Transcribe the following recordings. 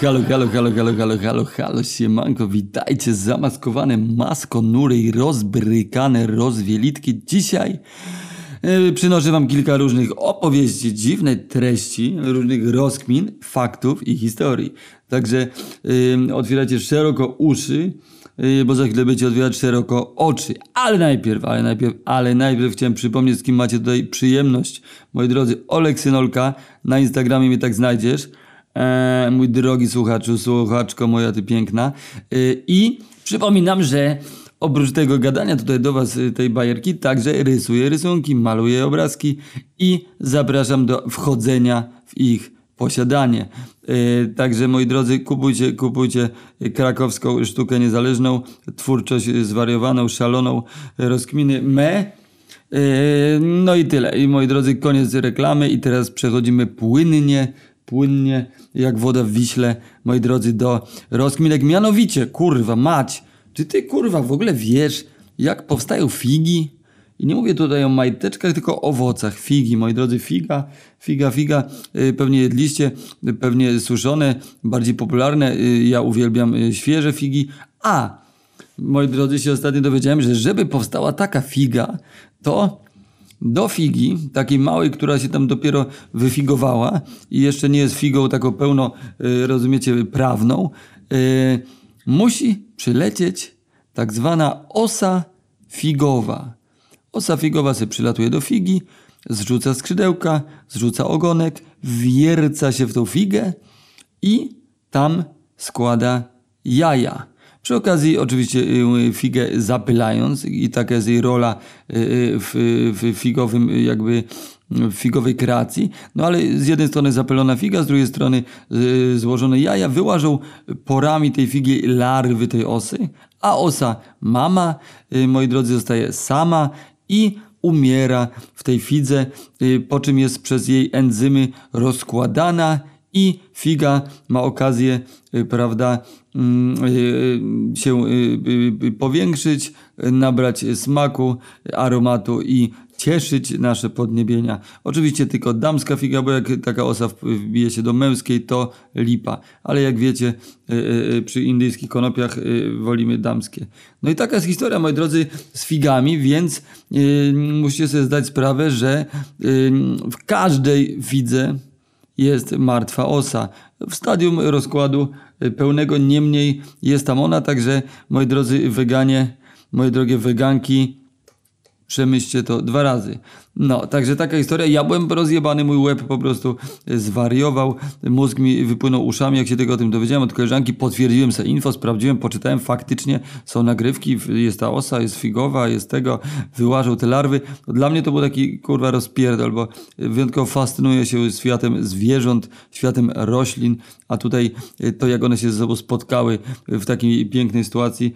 Halo, halo, halo, halo, halo, halo, halo, siemanko, witajcie, zamaskowane maskonury i rozbrykane rozwielitki. Dzisiaj yy, przynoszę wam kilka różnych opowieści, dziwnej treści, różnych rozkmin, faktów i historii. Także yy, otwieracie szeroko uszy, yy, bo za chwilę będziecie otwierać szeroko oczy. Ale najpierw, ale najpierw, ale najpierw chciałem przypomnieć, z kim macie tutaj przyjemność. Moi drodzy, Olek Synolka, na Instagramie mnie tak znajdziesz. E, mój drogi słuchaczu, słuchaczko moja ty piękna. E, I przypominam, że oprócz tego gadania tutaj do was y, tej bajerki, także rysuję rysunki, maluję obrazki i zapraszam do wchodzenia w ich posiadanie. E, także moi drodzy, kupujcie, kupujcie krakowską sztukę niezależną, twórczość zwariowaną, szaloną, rozkminy me. E, No i tyle. I moi drodzy, koniec reklamy i teraz przechodzimy płynnie płynnie jak woda w Wiśle, moi drodzy, do rozkminek. Mianowicie, kurwa, mać, czy ty kurwa w ogóle wiesz, jak powstają figi? I nie mówię tutaj o majteczkach, tylko o owocach. Figi, moi drodzy, figa, figa, figa. Yy, pewnie jedliście, yy, pewnie suszone, bardziej popularne. Yy, ja uwielbiam świeże figi. A, moi drodzy, się ostatnio dowiedziałem, że żeby powstała taka figa, to do figi, takiej małej, która się tam dopiero wyfigowała i jeszcze nie jest figą taką pełno, y, rozumiecie, prawną, y, musi przylecieć tak zwana osa figowa. Osa figowa sobie przylatuje do figi, zrzuca skrzydełka, zrzuca ogonek, wierca się w tą figę i tam składa jaja. Przy okazji oczywiście y, figę zapylając i taka jest jej rola y, w, w figowym jakby figowej kreacji. No ale z jednej strony zapylona figa, z drugiej strony y, złożone jaja wyłażą porami tej figi larwy tej osy, a osa mama, moi drodzy, zostaje sama i umiera w tej fidze, po czym jest przez jej enzymy rozkładana i figa ma okazję, prawda, mm, się powiększyć, nabrać smaku, aromatu i cieszyć nasze podniebienia. Oczywiście tylko damska figa, bo jak taka osa wbije się do męskiej, to lipa. Ale jak wiecie, przy indyjskich konopiach wolimy damskie. No i taka jest historia, moi drodzy, z figami, więc musicie sobie zdać sprawę, że w każdej fidze jest martwa osa. W stadium rozkładu pełnego, niemniej jest tam ona, także moi drodzy weganie, moje drogie weganki, przemyślcie to dwa razy. No, także taka historia. Ja byłem rozjebany, mój łeb po prostu zwariował, mózg mi wypłynął uszami, jak się tego o tym dowiedziałem od koleżanki, potwierdziłem sobie info, sprawdziłem, poczytałem, faktycznie są nagrywki, jest ta osa, jest figowa, jest tego, wyłażą te larwy. Dla mnie to był taki, kurwa, rozpierdol, bo wyjątkowo fascynuję się światem zwierząt, światem roślin, a tutaj to, jak one się ze sobą spotkały w takiej pięknej sytuacji,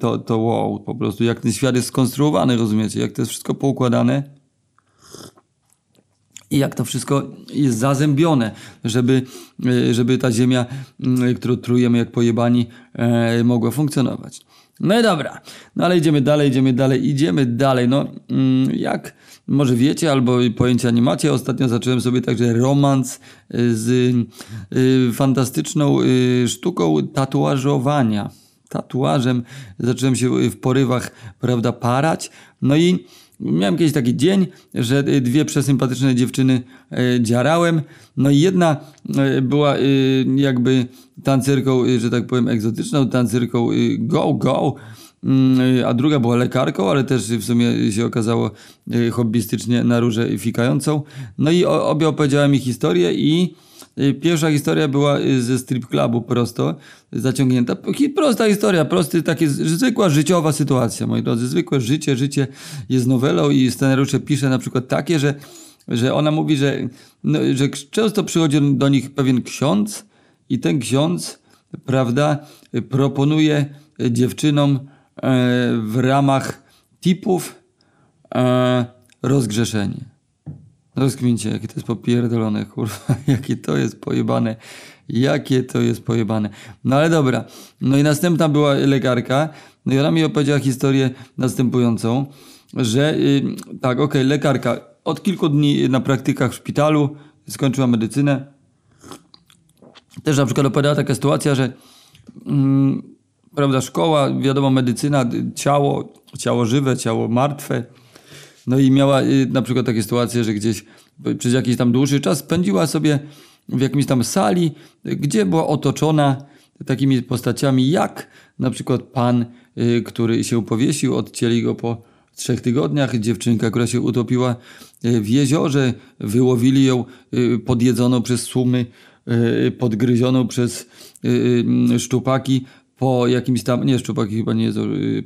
to, to wow, po prostu jak ten świat jest skonstruowany, rozumiecie, jak to jest wszystko poukładane i jak to wszystko jest zazębione, żeby, e, żeby ta ziemia, którą trujemy jak pojebani, e, mogła funkcjonować. No i dobra, no ale idziemy dalej, idziemy dalej, idziemy dalej. No, jak może wiecie, albo pojęcia nie macie, ostatnio zacząłem sobie także romans e, z fantastyczną sztuką tatuażowania. Tatuażem zacząłem się w porywach, prawda, parać. No i Miałem kiedyś taki dzień, że dwie przesympatyczne dziewczyny e, dziarałem. No i jedna e, była e, jakby tancerką, że tak powiem, egzotyczną, tancerką go, go, mm, a druga była lekarką, ale też w sumie się okazało hobbystycznie na róże fikającą. No i obie opowiedziałem mi historię i Y, pierwsza historia była y, ze strip clubu prosto zaciągnięta. Prosta historia, prosty, takie zwykła życiowa sytuacja, moi drodzy. Zwykłe życie, życie jest nowelą i scenariusze pisze na przykład takie, że, że ona mówi, że, no, że często przychodzi do nich pewien ksiądz i ten ksiądz, prawda, proponuje dziewczynom e, w ramach tipów e, rozgrzeszenie. Rozkmincie, jakie to jest popierdolone, kurwa, jakie to jest pojebane, jakie to jest pojebane. No ale dobra, no i następna była lekarka, no i ona mi opowiedziała historię następującą, że yy, tak, okej, okay, lekarka od kilku dni na praktykach w szpitalu, skończyła medycynę, też na przykład opowiadała taka sytuacja, że mm, prawda, szkoła, wiadomo, medycyna, ciało, ciało żywe, ciało martwe. No i miała y, na przykład takie sytuacje, że gdzieś przez jakiś tam dłuższy czas spędziła sobie w jakimś tam sali, gdzie była otoczona takimi postaciami jak na przykład pan, y, który się powiesił, odcięli go po trzech tygodniach, dziewczynka, która się utopiła y, w jeziorze, wyłowili ją podjedzoną przez słumy, podgryzioną przez szczupaki, po jakimś tam, nie szczupaki chyba nie jest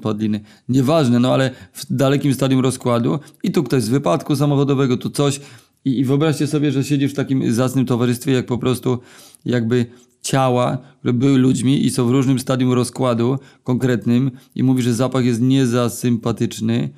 podliny, nieważne, no ale w dalekim stadium rozkładu i tu ktoś z wypadku samochodowego, tu coś i, i wyobraźcie sobie, że siedzisz w takim zacnym towarzystwie, jak po prostu jakby ciała, które były ludźmi i są w różnym stadium rozkładu konkretnym i mówi, że zapach jest nie za sympatyczny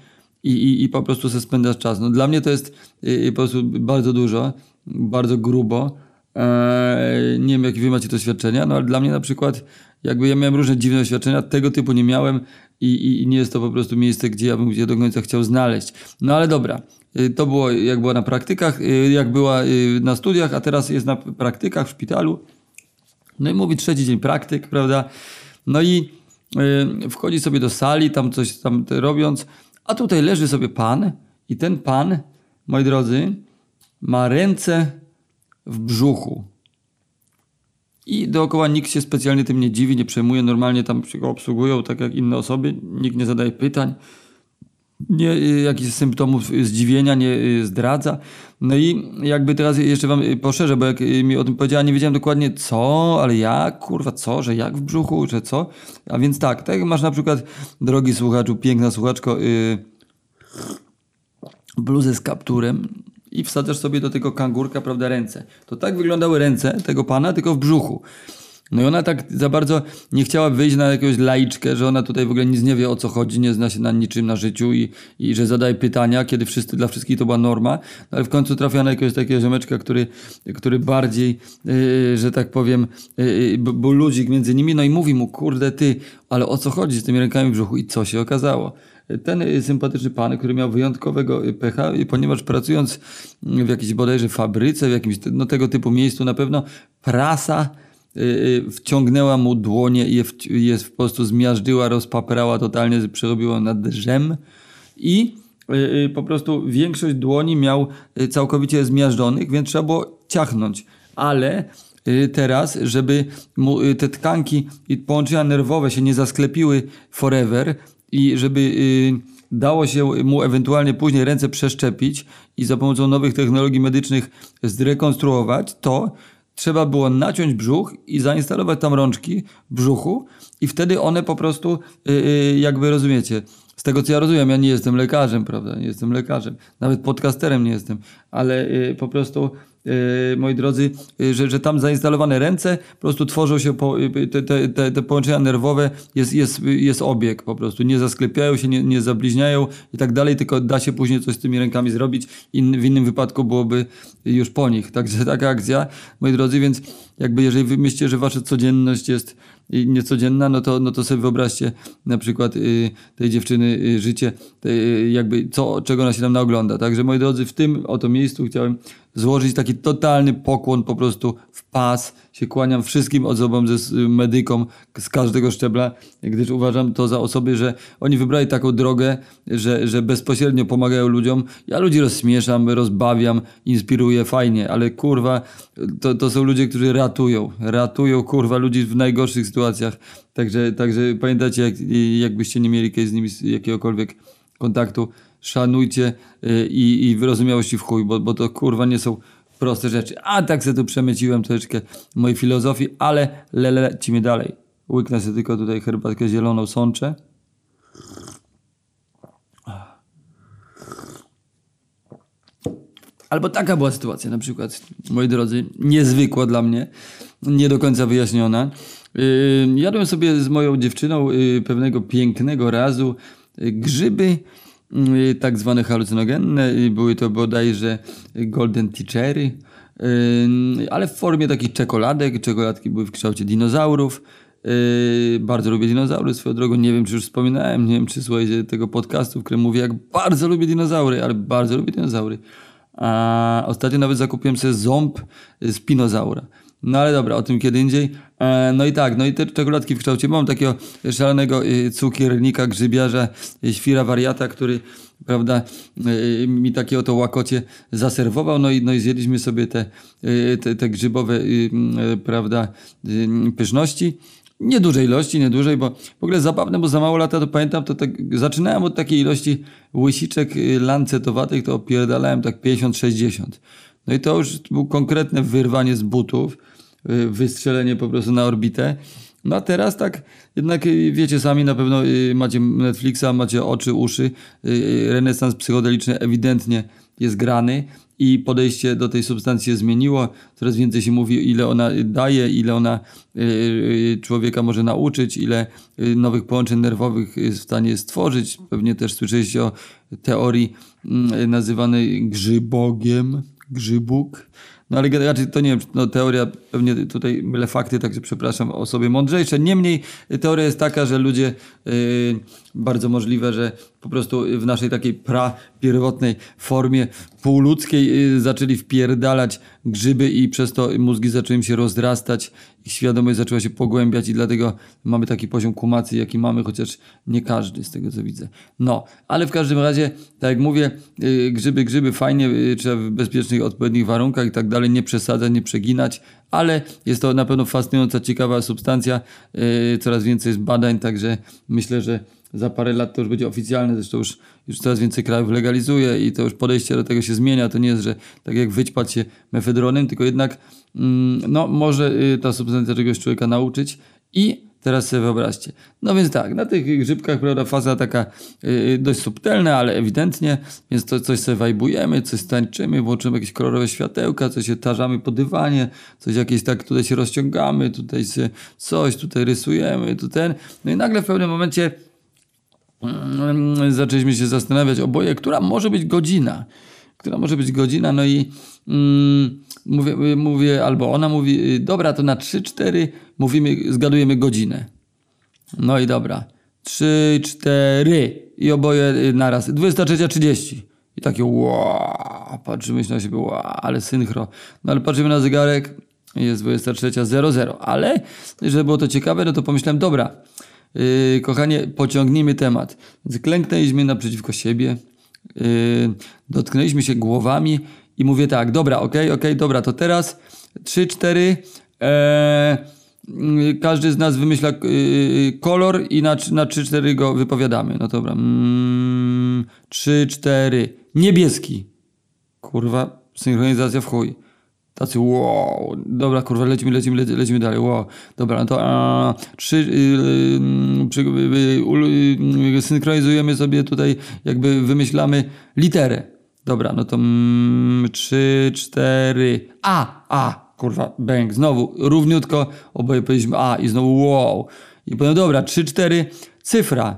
i, i, i po prostu se spędzasz czas. No dla mnie to jest y, po prostu bardzo dużo, bardzo grubo. Eee, nie wiem, jakie wy macie doświadczenia, no ale dla mnie na przykład jakby ja miałem różne dziwne doświadczenia, tego typu nie miałem i, i, nie jest to po prostu miejsce, gdzie ja bym gdzie do końca chciał znaleźć. No ale dobra, y, to było jak była na praktykach, y, jak była y, na studiach, a teraz jest na praktykach w szpitalu. No i mówi trzeci dzień praktyk, prawda? No i wchodzi sobie do sali, tam coś tam robiąc, a tutaj leży sobie pan i ten pan, moi drodzy, ma ręce w brzuchu. I dookoła nikt się specjalnie tym nie dziwi, nie przejmuje. Normalnie tam go obsługują tak jak inne osoby. Nikt nie zadaje pytań. Nie y, jakichś symptomów zdziwienia nie y, zdradza. No i jakby teraz jeszcze wam y, poszerzę, bo jak mi o tym powiedziała, nie wiedziałem dokładnie co, ale jak, kurwa, co, że jak w brzuchu, że co. A więc tak, tak masz na przykład, drogi słuchaczu, piękna słuchaczko, yy, bluzę z kapturem, i wsadzasz sobie do tego kangurka, prawda, ręce. To tak wyglądały ręce tego pana, tylko w brzuchu. No i ona tak za bardzo nie chciała wyjść na jakąś laiczkę, że ona tutaj w ogóle nic nie wie o co chodzi, nie zna się na niczym na życiu i, i że zadaje pytania, kiedy wszyscy, dla wszystkich to była norma. No ale w końcu trafia na jakiegoś takiego ziomeczka, który, który bardziej, yy, że tak powiem, yy, był ludzik między nimi, no i mówi mu, kurde ty, ale o co chodzi z tymi rękami w brzuchu i co się okazało? Ten sympatyczny pan, który miał wyjątkowego pecha, ponieważ pracując w jakiejś bodajże fabryce, w jakimś no, tego typu miejscu na pewno, prasa y, y, wciągnęła mu dłonie i je, je po prostu zmiażdżyła, rozpaprała totalnie, przerobiła na drzem i y, po prostu większość dłoni miał całkowicie zmiażdżonych, więc trzeba było ciachnąć. Ale teraz, żeby te tkanki i połączenia nerwowe się nie zasklepiły forever, i żeby y, dało się mu ewentualnie później ręce przeszczepić i za pomocą nowych technologii medycznych zrekonstruować, to trzeba było naciąć brzuch i zainstalować tam rączki w brzuchu i wtedy one po prostu, y, y, jakby rozumiecie, z tego co ja rozumiem, ja nie jestem lekarzem, prawda, nie jestem lekarzem, nawet podcasterem nie jestem, ale po prostu moi drodzy, e, że, że tam zainstalowane ręce po prostu tworzą się po, te, te, te, te, połączenia nerwowe, jest, jest, jest obieg po prostu, nie zasklepiają się, nie, nie zabliźniają i tak dalej, tylko da się później coś z tymi rękami zrobić, In, w innym wypadku byłoby już po nich. Także taka akcja, moi drodzy, więc jakby jeżeli wy myślicie, że wasza codzienność jest niecodzienna, no to, no to sobie wyobraźcie na przykład y, tej dziewczyny y, życie, y, jakby co, czego ona się tam naogląda. Także moi drodzy, w tym oto miejscu chciałem złożyć taki totalny pokłon po prostu w pas. Się kłaniam wszystkim osobom, ze medykom z każdego szczebla, gdyż uważam to za osoby, że oni wybrali taką drogę, że, że bezpośrednio pomagają ludziom. Ja ludzi rozśmieszam, rozbawiam, inspiruję, fajnie, ale kurwa, to, to są ludzie, którzy ratują. Ratują, kurwa, ludzi w najgorszych sytuacjach. Także, także pamiętajcie, jak, jakbyście nie mieli z nimi jakiegokolwiek kontaktu, szanujcie y, i, i wyrozumiałości w chuj, bo, bo to kurwa nie są proste rzeczy. A tak sobie tu przemyciłem troszeczkę mojej filozofii, ale le, lecimy dalej. Łyknę sobie tylko tutaj herbatkę zieloną, sączę. Albo taka była sytuacja na przykład, moi drodzy, niezwykła dla mnie, nie do końca wyjaśniona. Yy, jadłem sobie z moją dziewczyną yy, pewnego pięknego razu grzyby Y, tak zwane halucynogenne. Były to bodajże golden teachery, y, ale w formie takich czekoladek. Czekoladki były w kształcie dinozaurów. Y, bardzo lubię dinozaury swoją drogą. Nie wiem, czy już wspominałem, nie wiem, czy słuchajcie tego podcastu, w którym mówię, jak bardzo lubię dinozaury, ale bardzo lubię dinozaury. A ostatnio nawet zakupiłem sobie ząb spinozaura. No ale dobra, o tym kiedy indziej. E, no i tak, no i te czekoladki w kształcie. Mam takiego szalonego y, cukiernika, grzybiarza, y, świra wariata, który, prawda, y, mi takie oto łakocie zaserwował. No i, no i zjedliśmy sobie te, te, te grzybowe, y, prawda, pyszności. Nie dużej ilości, nie dużej, bo w ogóle zabawne, bo za mało lata to pamiętam, to tak zaczynałem od takiej ilości łysiczek lancetowatych, to opierdalałem tak 50-60. No i to już było konkretne wyrwanie z butów, wystrzelenie po prostu na orbitę. No a teraz tak, jednak y, wiecie sami, na pewno y, macie Netflixa, macie oczy, uszy. y, Renesans psychodeliczny ewidentnie jest grany i podejście do tej substancji się zmieniło. Coraz więcej się mówi, ile ona daje, ile ona y, y, człowieka może nauczyć, ile y, nowych połączeń nerwowych jest w stanie stworzyć. Pewnie też słyszeliście o teorii mm, nazywanej grzybogiem, grzybuk. No ale raczej to nie wiem, no teoria, pewnie tutaj byle fakty, także przepraszam, osoby mądrzejsze. Niemniej teoria jest taka, że ludzie, yy, bardzo możliwe, że po prostu w naszej takiej pra-pierwotnej formie półludzkiej yy, zaczęli wpierdalać grzyby i przez to mózgi zaczęły im się rozrastać, ich świadomość zaczęła się pogłębiać i dlatego mamy taki poziom kumacji, jaki mamy, chociaż nie każdy z tego co widzę. No, ale w każdym razie, tak jak mówię, yy, grzyby, grzyby fajnie, yy, trzeba w bezpiecznych, odpowiednich warunkach i tak dalej, nie przesadzać, nie przeginać, ale jest to na pewno fascynująca, ciekawa substancja, coraz więcej jest badań, także myślę, że za parę lat to już będzie oficjalne, zresztą już, już coraz więcej krajów legalizuje i to już podejście do tego się zmienia. To nie jest, że tak jak wyćpać się mefedronem, tylko jednak mm, no, może y, ta substancja czegoś człowieka nauczyć i Teraz sobie wyobraźcie. No więc tak, na tych grzybkach, prawda, faza taka y, dość subtelna, ale ewidentnie, więc to coś sobie wajbujemy, coś tańczymy, włączymy jakieś kolorowe światełka, coś się tarzamy po dywanie, coś jakieś tak, tutaj się rozciągamy, tutaj się coś, tutaj rysujemy, tu ten. No i nagle w pewnym momencie zaczęliśmy się zastanawiać oboje, która może być godzina. Która może być godzina, no i mm, mówię, mówię, albo ona mówi, y, dobra, to na 3-4 mówimy, zgadujemy godzinę. No i dobra. 3, 4 i oboje y, naraz. 23.30. I takie wow, patrzymy się na siebie, wow, ale synchro. No ale patrzymy na zegarek, jest 23.00, ale żeby było to ciekawe, no to pomyślałem, dobra, Yy, kochanie, pociągnijmy temat. Więc klęknęliśmy naprzeciwko siebie, yy, dotknęliśmy się głowami i mówię tak, dobra, okej, okay, okej, dobra, to teraz trzy, cztery, e, yy, każdy z nas wymyśla yy, kolor i na, na trzy, cztery go wypowiadamy. No dobra, mm, trzy, cztery, niebieski. Kurwa, synchronizacja w chuj. Tacy wow, dobra kurwa, lecimy, lecimy, lecimy, dalej, wow, dobra, no to a, trzy, yy, przy, yy, yy, synchronizujemy sobie tutaj, jakby wymyślamy literę. Dobra, no to mm, trzy, cztery, a, a, kurwa, bęk, znowu, równiutko, oboje powiedzieliśmy a i znowu wow. I powiem, dobra, trzy, cztery, cyfra,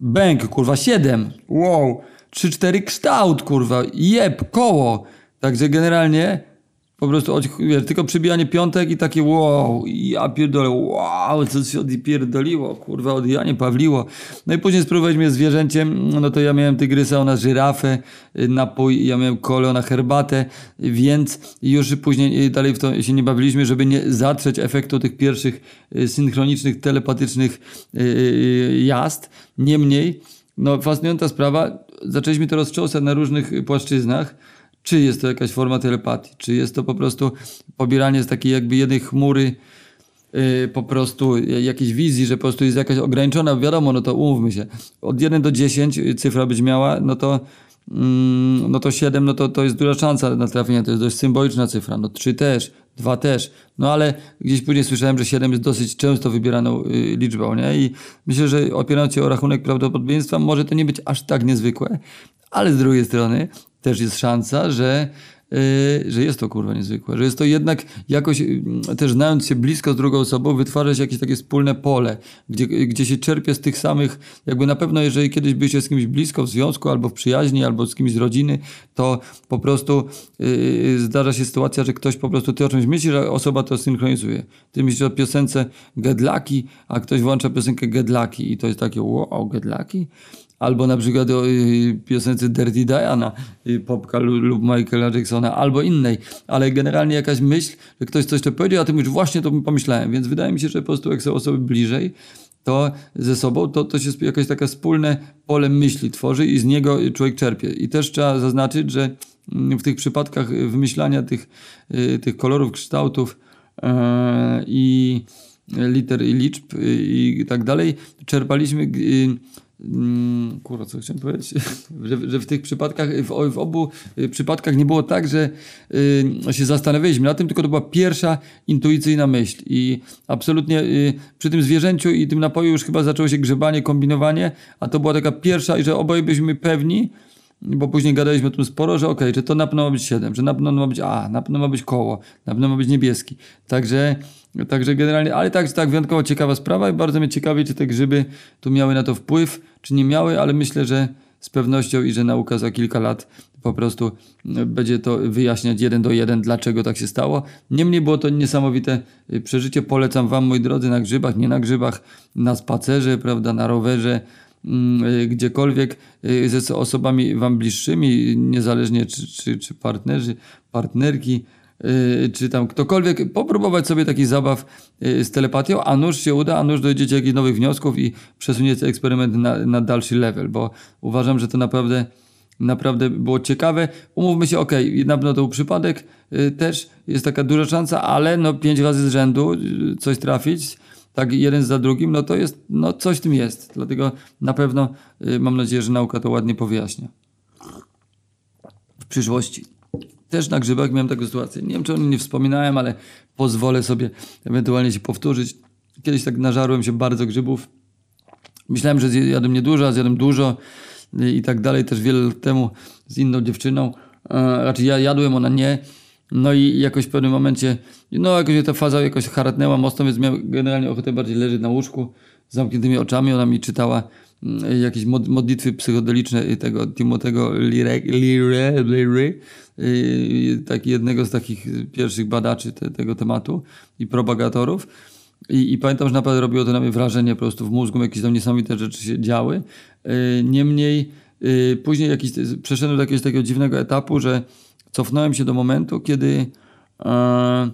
bęk, kurwa, siedem, wow, trzy, cztery, kształt, kurwa, jeb, koło. Także generalnie po prostu wiesz, tylko przybijanie piątek i takie wow, ja pierdolę, wow, co się odpierdoliło, kurwa, odjanie pawliło. No i później spróbowaliśmy zwierzęciem, no to ja miałem tygrysa, ona żyrafę, napój, ja miałem kolę, ona herbatę, więc już później dalej w to się nie bawiliśmy, żeby nie zatrzeć efektu tych pierwszych y, synchronicznych, telepatycznych y, jazd. Niemniej, no fascynująca sprawa, zaczęliśmy to rozcząsać na różnych płaszczyznach, czy jest to jakaś forma telepatii, czy jest to po prostu pobieranie z takiej jakby jednej chmury yy, po prostu jakiejś wizji, że po prostu jest jakaś ograniczona, wiadomo, no to umówmy się, od 1 do 10 cyfra być miała, no to mm, no to 7, no to, to jest duża szansa na trafienie, to jest dość symboliczna cyfra, no 3 też, 2 też, no ale gdzieś później słyszałem, że 7 jest dosyć często wybieraną y, liczbą, nie? I myślę, że opierając się o rachunek prawdopodobieństwa, może to nie być aż tak niezwykłe, ale z drugiej strony też jest szansa, że, yy, że jest to kurwa niezwykłe, że jest to jednak jakoś, yy, też znając się blisko z drugą osobą, wytwarzać jakieś takie wspólne pole, gdzie, gdzie się czerpie z tych samych, jakby na pewno jeżeli kiedyś byście z kimś blisko w związku, albo w przyjaźni, albo z kimś z rodziny, to po prostu yy, zdarza się sytuacja, że ktoś po prostu ty o czymś myśli, że osoba to synchronizuje. Ty myślisz o piosence Gedlaki, a ktoś włącza piosenkę Gedlaki i to jest takie wow, Gedlaki? Albo na przykład o y, piosence Dirty Diana, y, Popka lub, Michaela Jacksona, albo innej, ale generalnie jakaś myśl, że ktoś coś to powiedział, a ty mówisz, właśnie to pomyślałem, więc wydaje mi się, że po prostu jak są osoby bliżej, to ze sobą, to, to się jakaś taka wspólne pole myśli tworzy i z niego człowiek czerpie. I też trzeba zaznaczyć, że mm, w tych przypadkach wymyślania tych, y, tych kolorów, kształtów yy, i liter i liczb i tak dalej, czerpaliśmy Mm, kurwa, co chciałem powiedzieć? że, że, w tych przypadkach, w, w, obu y, przypadkach nie było tak, że y, się zastanawialiśmy na tym, tylko to była pierwsza intuicyjna myśl. I absolutnie y, przy tym zwierzęciu i tym napoju już chyba zaczęło się grzebanie, kombinowanie, a to była taka pierwsza, i że oboje byliśmy pewni, bo później gadaliśmy o tym sporo, że okay, że to na pewno ma być 7, że na pewno ma być A, na pewno ma być koło, na pewno ma być niebieski. Także Także generalnie, ale tak, tak, wyjątkowo ciekawa sprawa i bardzo mnie ciekawi, czy te grzyby tu miały na to wpływ, czy nie miały, ale myślę, że z pewnością i że nauka za kilka lat po prostu e, będzie to wyjaśniać jeden do jeden, dlaczego tak się stało. Niemniej było to niesamowite e, przeżycie. Polecam Wam, moi drodzy, na grzybach, nie na grzybach, na spacerze, prawda, na rowerze, gdziekolwiek ze osobami Wam bliższymi, niezależnie czy, czy, czy partnerzy, partnerki, Y, czy tam ktokolwiek, popróbować sobie taki zabaw z telepatią, a nuż się uda, a nuż dojdziecie jakichś nowych wniosków i przesuniecie eksperyment na, na dalszy level, bo uważam, że to naprawdę naprawdę było ciekawe. Umówmy się, ok, na pewno to był przypadek, też jest taka duża szansa, ale no pięć razy z rzędu coś trafić, tak jeden za drugim, no to jest, no coś w tym jest. Dlatego na pewno mam nadzieję, że nauka to ładnie powyjaśnia. W przyszłości. Też na grzybach miałem taką sytuację. Nie wiem, czy o nim nie wspominałem, ale pozwolę sobie ewentualnie się powtórzyć. Kiedyś tak nażarłem się bardzo grzybów. Myślałem, że zjadłem niedużo, a zjadłem dużo i tak dalej. Też wiele lat temu z inną dziewczyną. Raczej ja jadłem, ona nie. No i jakoś w pewnym momencie, no jakoś ta faza jakoś haratnęła mocno, więc miałem generalnie ochotę bardziej leżeć na łóżku z zamkniętymi oczami. Ona mi czytała mm, jakieś modlitwy psychodeliczne tego Timotego Liry, Liry taki jednego z takich pierwszych badaczy te, tego tematu i propagatorów. I, I, pamiętam, że naprawdę robiło to na mnie wrażenie, po prostu w mózgu jakieś tam niesamowite rzeczy się działy. Y, niemniej y, później jakiś, przeszedłem do jakiegoś takiego dziwnego etapu, że cofnąłem się do momentu, kiedy e,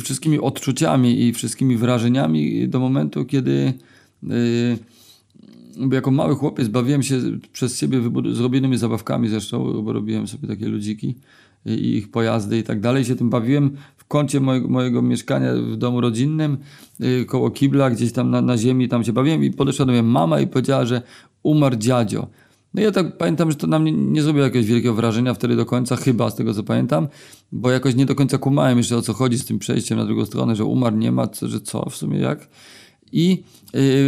wszystkimi odczuciami i wszystkimi wrażeniami do momentu, kiedy y, jako mały chłopiec bawiłem się przez siebie zrobionymi zabawkami zresztą, bo robiłem sobie takie ludziki i ich pojazdy i tak dalej. Się tym bawiłem w kącie mojego, mojego mieszkania w domu rodzinnym, y, koło kibla, gdzieś tam na, na ziemi, tam się bawiłem i podeszła do mnie mama i powiedziała, że umarł dziadzio. No ja tak pamiętam, że to na mnie nie zrobiło jakiegoś wielkiego wrażenia wtedy do końca, chyba z tego co pamiętam, bo jakoś nie do końca kumałem jeszcze o co chodzi z tym przejściem na drugą stronę, że umarł nie ma, że co w sumie jak. I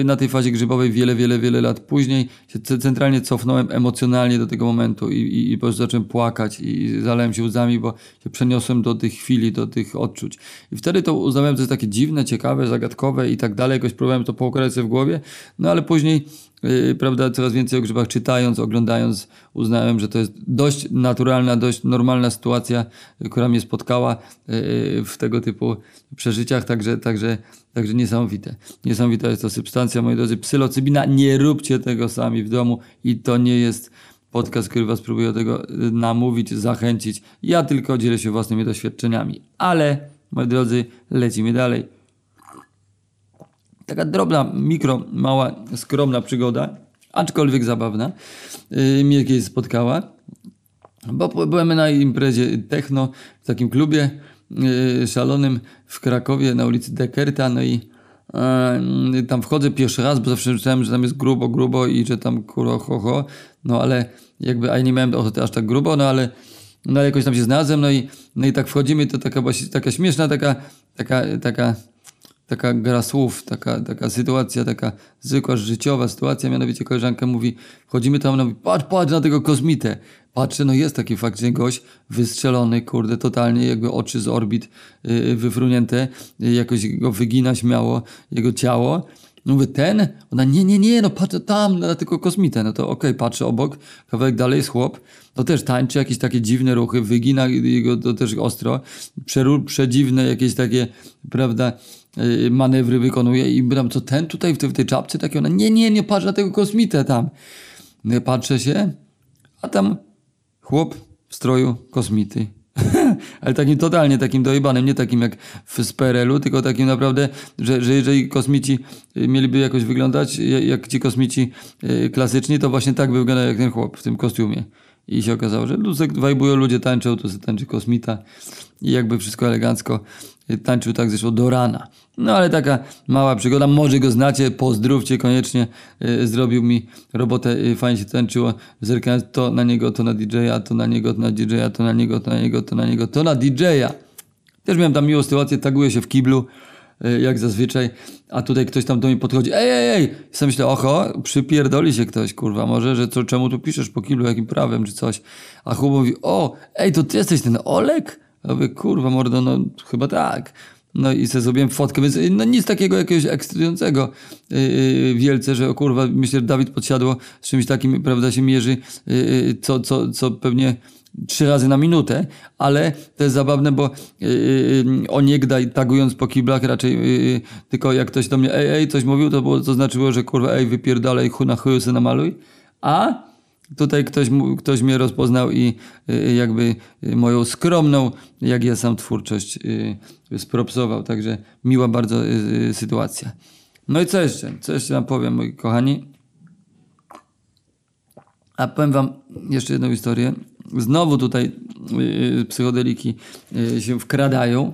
na tej fazie grzybowej wiele, wiele, wiele lat później się centralnie cofnąłem emocjonalnie do tego momentu i, i, i po prostu zacząłem płakać i zalałem się łzami, bo się przeniosłem do tych chwili, do tych odczuć. I wtedy to uznałem, że jest takie dziwne, ciekawe, zagadkowe i tak dalej. Jakoś próbowałem to poukładać sobie w głowie, no ale później Yy, prawda, coraz więcej o grzybach czytając, oglądając, uznałem, że to jest dość naturalna, dość normalna sytuacja, która mnie spotkała yy, w tego typu przeżyciach, także, także, także niesamowite. Niesamowita jest to substancja, moi drodzy, psylocybina. Nie róbcie tego sami w domu i to nie jest podcast, który was próbuje do tego yy, namówić, zachęcić. Ja tylko dzielę się własnymi doświadczeniami. Ale, moi drodzy, lecimy dalej. Taka drobna, mikro, mała, skromna przygoda, aczkolwiek zabawna, yy, mnie kiedyś spotkała. Bo byłem na imprezie techno w takim klubie yy, szalonym w Krakowie na ulicy Dekerta, no i tam wchodzę pierwszy raz, bo zawsze myślałem, że tam jest grubo, grubo i że tam kuro, ho, ho. No ale jakby, a nie miałem ochoty aż tak grubo, no ale no jakoś tam się znalazłem, no i, no i tak wchodzimy, to taka właśnie, taka śmieszna, taka, taka, taka taka gra słów, taka, taka sytuacja, taka zwykła życiowa sytuacja, mianowicie koleżanka mówi, wchodzimy tam, ona mówi, patrz, patrz na tego kosmitę. Patrzę, no jest taki faktycznie gość wystrzelony, kurde, totalnie, jakby oczy z orbit yy, wyfrunięte, yy, jakoś go wygina śmiało, jego ciało. Mówię, ten? Ona, nie, nie, nie, no patrzę tam na tylko kosmitę. No to okej, okay, patrzę obok, kawałek dalej jest chłop, to też tańczy, jakieś takie dziwne ruchy, wygina jego to też ostro, przeru, przedziwne jakieś takie, prawda, manewry wykonuje i pytam, co ten tutaj w tej, w tej czapce taki? Ona, nie, nie, nie patrz na tego kosmitę tam. No patrzę się, a tam chłop w stroju kosmity. Ale takim totalnie takim dojebanym, nie takim jak w Sperelu, tylko takim naprawdę, że, że jeżeli kosmici y, mieliby jakoś wyglądać jak, jak ci kosmici y, klasyczni, to właśnie tak by wyglądał jak ten chłop w tym kostiumie. I się okazało, że tu wajbują, ludzie tańczą, sobie tańczy kosmita i jakby wszystko elegancko y, tańczył tak zresztą do rana. No ale taka mała przygoda, może go znacie, pozdrówcie koniecznie, yy, zrobił mi robotę, yy, fajnie się tańczyło, zerkając to na niego, to na DJ-a, to na niego, to na DJ-a, to na niego, to na niego, to na niego, to na DJ-a. Też miałem tam miłą sytuację, taguję się w kiblu, jak zazwyczaj, a tutaj ktoś tam do mnie podchodzi, ej, ej, ej, i sobie myślę, oho, przypierdoli się ktoś, kurwa, może, że co, czemu tu piszesz po kiblu, jakim prawem, czy coś. A chłop mówi, o, ej, to ty jesteś ten Olek? Ja mówię, kurwa, mordo, no chyba tak. No i sobie zrobiłem fotkę, więc no nic takiego jakiegoś ekscytującego yy, wielce, że o kurwa, myślę, że Dawid podsiadło z czymś takim, prawda, się mierzy, yy, co, co, co pewnie trzy razy na minutę, ale to jest zabawne, bo yy, oniegdaj tagując po kiblach raczej yy, tylko jak ktoś do mnie ej, ej, coś mówił, to, było, to znaczyło, że kurwa ej, wypierdalaj, chu na chuju se namaluj, a tutaj ktoś, ktoś mnie rozpoznał i y, jakby y, moją skromną, jak ja sam twórczość y, spropsował. Także miła bardzo sytuacja. No i co jeszcze? Co jeszcze nam powiem, moi kochani? A powiem wam jeszcze jedną historię. Znowu tutaj psychodeliki się wkradają.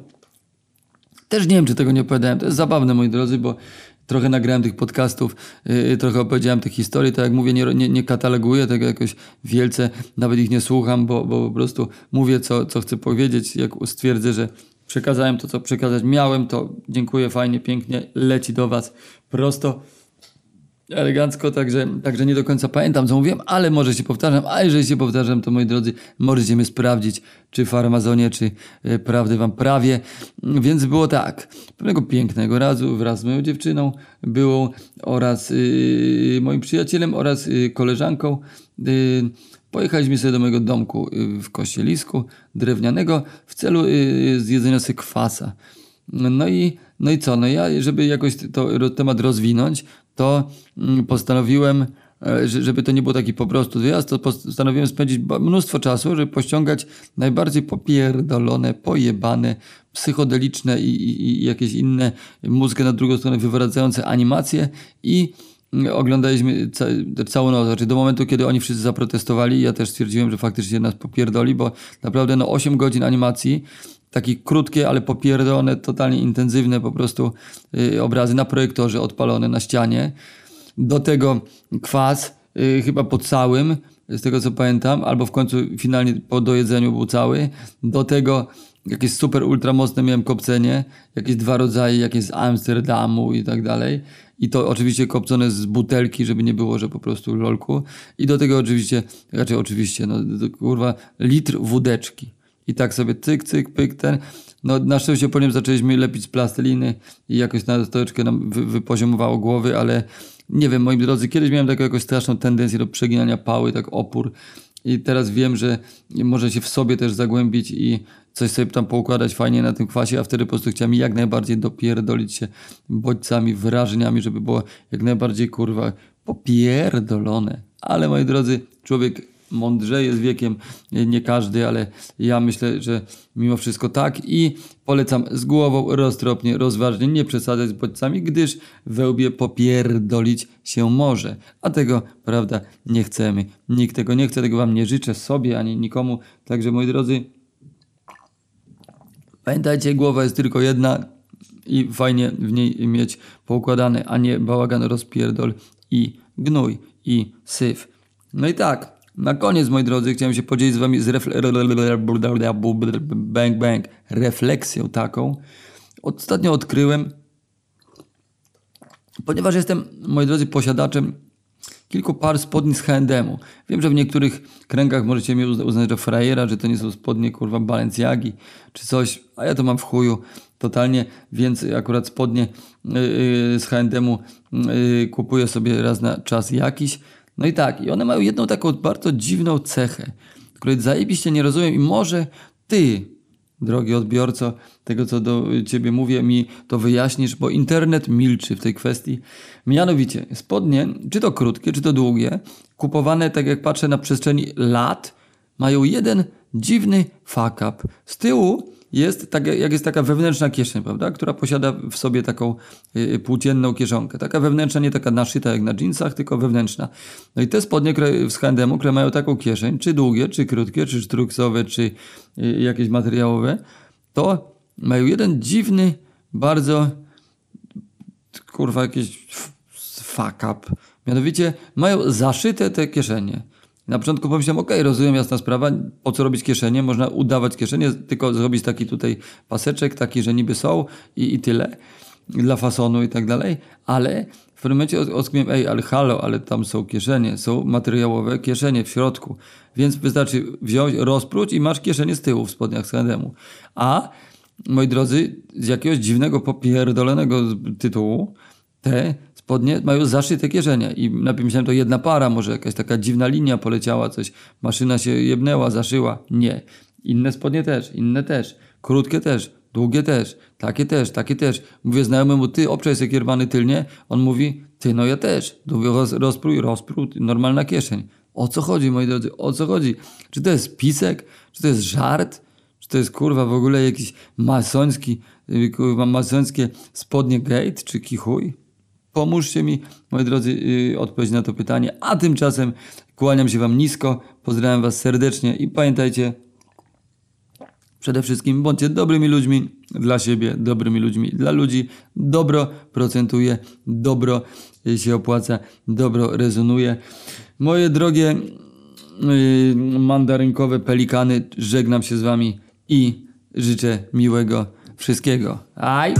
Też nie wiem, czy tego nie opowiadałem. To jest zabawne, moi drodzy, bo trochę nagrałem tych podcastów, yy, trochę opowiedziałem tych historii, tak jak mówię, nie, nie, nie kataloguję tego jakoś wielce, nawet ich nie słucham, bo, bo po prostu mówię, co, co chcę powiedzieć. Jak stwierdzę, że przekazałem to, co przekazać miałem, to dziękuję, fajnie, pięknie, leci do Was prosto elegancko, także, także nie do końca pamiętam, co mówiłem, ale może się powtarzam, a jeżeli się powtarzam, to moi drodzy, możecie mnie sprawdzić, czy w farmazonie, czy e, prawdę wam prawie. Więc było tak, pewnego pięknego razu wraz z moją dziewczyną, byłą oraz yy, moim przyjacielem oraz yy, koleżanką, Pojechaliśmy sobie do mojego domku y, w kościelisku drewnianego w celu y, zjedzenia sobie kwasa. No i, no i co? No ja, żeby jakoś to temat rozwinąć, to mm, postanowiłem, e, żeby to nie było taki po prostu wyjazd, to postanowiłem spędzić mnóstwo czasu, żeby pościągać najbardziej popierdolone, pojebane, psychodeliczne i, i, i jakieś inne mózgę na drugą stronę wywracające animacje i mm, oglądaliśmy ca całą noc, znaczy do momentu, kiedy oni wszyscy zaprotestowali, ja też stwierdziłem, że faktycznie nas popierdoli, bo naprawdę no 8 godzin animacji, takie krótkie, ale popierdolone, totalnie intensywne po prostu yy, obrazy na projektorze odpalone na ścianie. Do tego kwas, yy, chyba po całym, z tego co pamiętam, albo w końcu finalnie po dojedzeniu był cały. Do tego jakieś super ultra mocne miałem kopcenie, jakieś dwa rodzaje, jakieś z Amsterdamu i tak dalej. I to oczywiście kopcone z butelki, żeby nie było, że po prostu lolku. I do tego oczywiście, raczej oczywiście, no kurwa, litr wódeczki. I tak sobie cyk, cyk, pyk, ten. No na szczęście po nim zaczęliśmy lepić plasteliny i jakoś na troszeczkę nam wy, wypoziomowało głowy, ale nie wiem, moi drodzy, kiedyś miałem taką jakąś straszną tendencję do przeginania pały, tak opór. I teraz wiem, że może się w sobie też zagłębić i coś sobie tam poukładać fajnie na tym kwasie, a wtedy po prostu chciałem jak najbardziej dopierdolić się bodźcami, wrażeniami, żeby było jak najbardziej kurwa popierdolone. Ale moi drodzy, człowiek mądrzeje z wiekiem, nie każdy, ale ja myślę, że mimo wszystko tak i polecam z głową roztropnie, rozważnie, nie przesadzać z bodźcami, gdyż wełbie popierdolić się może, a tego, prawda, nie chcemy. Nikt tego nie chce, tego wam nie życzę sobie, ani nikomu, także moi drodzy, pamiętajcie, głowa jest tylko jedna i fajnie w niej mieć poukładane, a nie bałagan, rozpierdol i gnój i syf. No i tak, na koniec, moi drodzy, chciałem się podzielić z wami z bang, bang, refleksją taką. Ostatnio odkryłem, ponieważ jestem, moi drodzy, posiadaczem kilku par spodni z H&M-u. Wiem, że w niektórych kręgach możecie mnie uznać za frajera, że to nie są spodnie, kurwa, Balenciagi czy coś, a ja to mam w chuju totalnie, więc akurat spodnie yy, z H&M-u yy, kupuję sobie raz na czas jakiś. No i tak, i one mają jedną taką bardzo dziwną cechę, której zajebiście nie rozumiem i może ty drogi odbiorco, tego co do ciebie mówię, mi to wyjaśnisz, bo internet milczy w tej kwestii. Mianowicie, spodnie, czy to krótkie, czy to długie, kupowane, tak jak patrzę na przestrzeni lat, mają jeden dziwny fuck up. Z tyłu jest, tak jak jest taka wewnętrzna kieszeń, prawda, która posiada w sobie taką y, płócienną kieszonkę. Taka wewnętrzna, nie taka naszyta jak na jeansach, tylko wewnętrzna. No i te spodnie które, z H&M, które mają taką kieszeń, czy długie, czy krótkie, czy sztruksowe, czy y, jakieś materiałowe, to mają jeden dziwny, bardzo kurwa jakiś fuck up. Mianowicie mają zaszyte te kieszenie. Na początku pomyślałem, okej, rozumiem, jasna sprawa, po co robić kieszenie? Można udawać kieszenie, tylko zrobić taki tutaj paseczek, taki, że niby są i, i tyle, dla fasonu i tak dalej, ale w pewnym momencie od- odkryłem, ej, ale halo, ale tam są kieszenie, są materiałowe kieszenie w środku, więc wystarczy wziąć, rozpróć i masz kieszenie z tyłu w spodniach z H&M-u. A, moi drodzy, z jakiegoś dziwnego, popierdolenego tytułu, te spodnie mają zaszyte kieszenie i najpierw myślałem to jedna para, może jakaś taka dziwna linia poleciała, coś, maszyna się jebnęła, zaszyła. Nie. Inne spodnie też, inne też, krótkie też, długie też, takie też, takie też. Mówię znajomemu, ty obczaj sobie kierowany tylnie, on mówi, ty no ja też. Mówię, roz, rozprój, rozprój, normalna kieszeń. O co chodzi, moi drodzy, o co chodzi? Czy to jest pisek? Czy to jest żart? Czy to jest kurwa w ogóle jakiś masoński, y, kurwa masońskie spodnie gate czy kichuj? Pomóżcie mi, moi drodzy, yy, odpowiedzieć na to pytanie. A tymczasem kłaniam się Wam nisko, pozdrawiam Was serdecznie i pamiętajcie, przede wszystkim bądźcie dobrymi ludźmi dla siebie, dobrymi ludźmi dla ludzi. Dobro procentuje, dobro y, się opłaca, dobro rezonuje. Moje drogie yy, mandarynkowe pelikany, żegnam się z Wami i życzę miłego wszystkiego. Aj!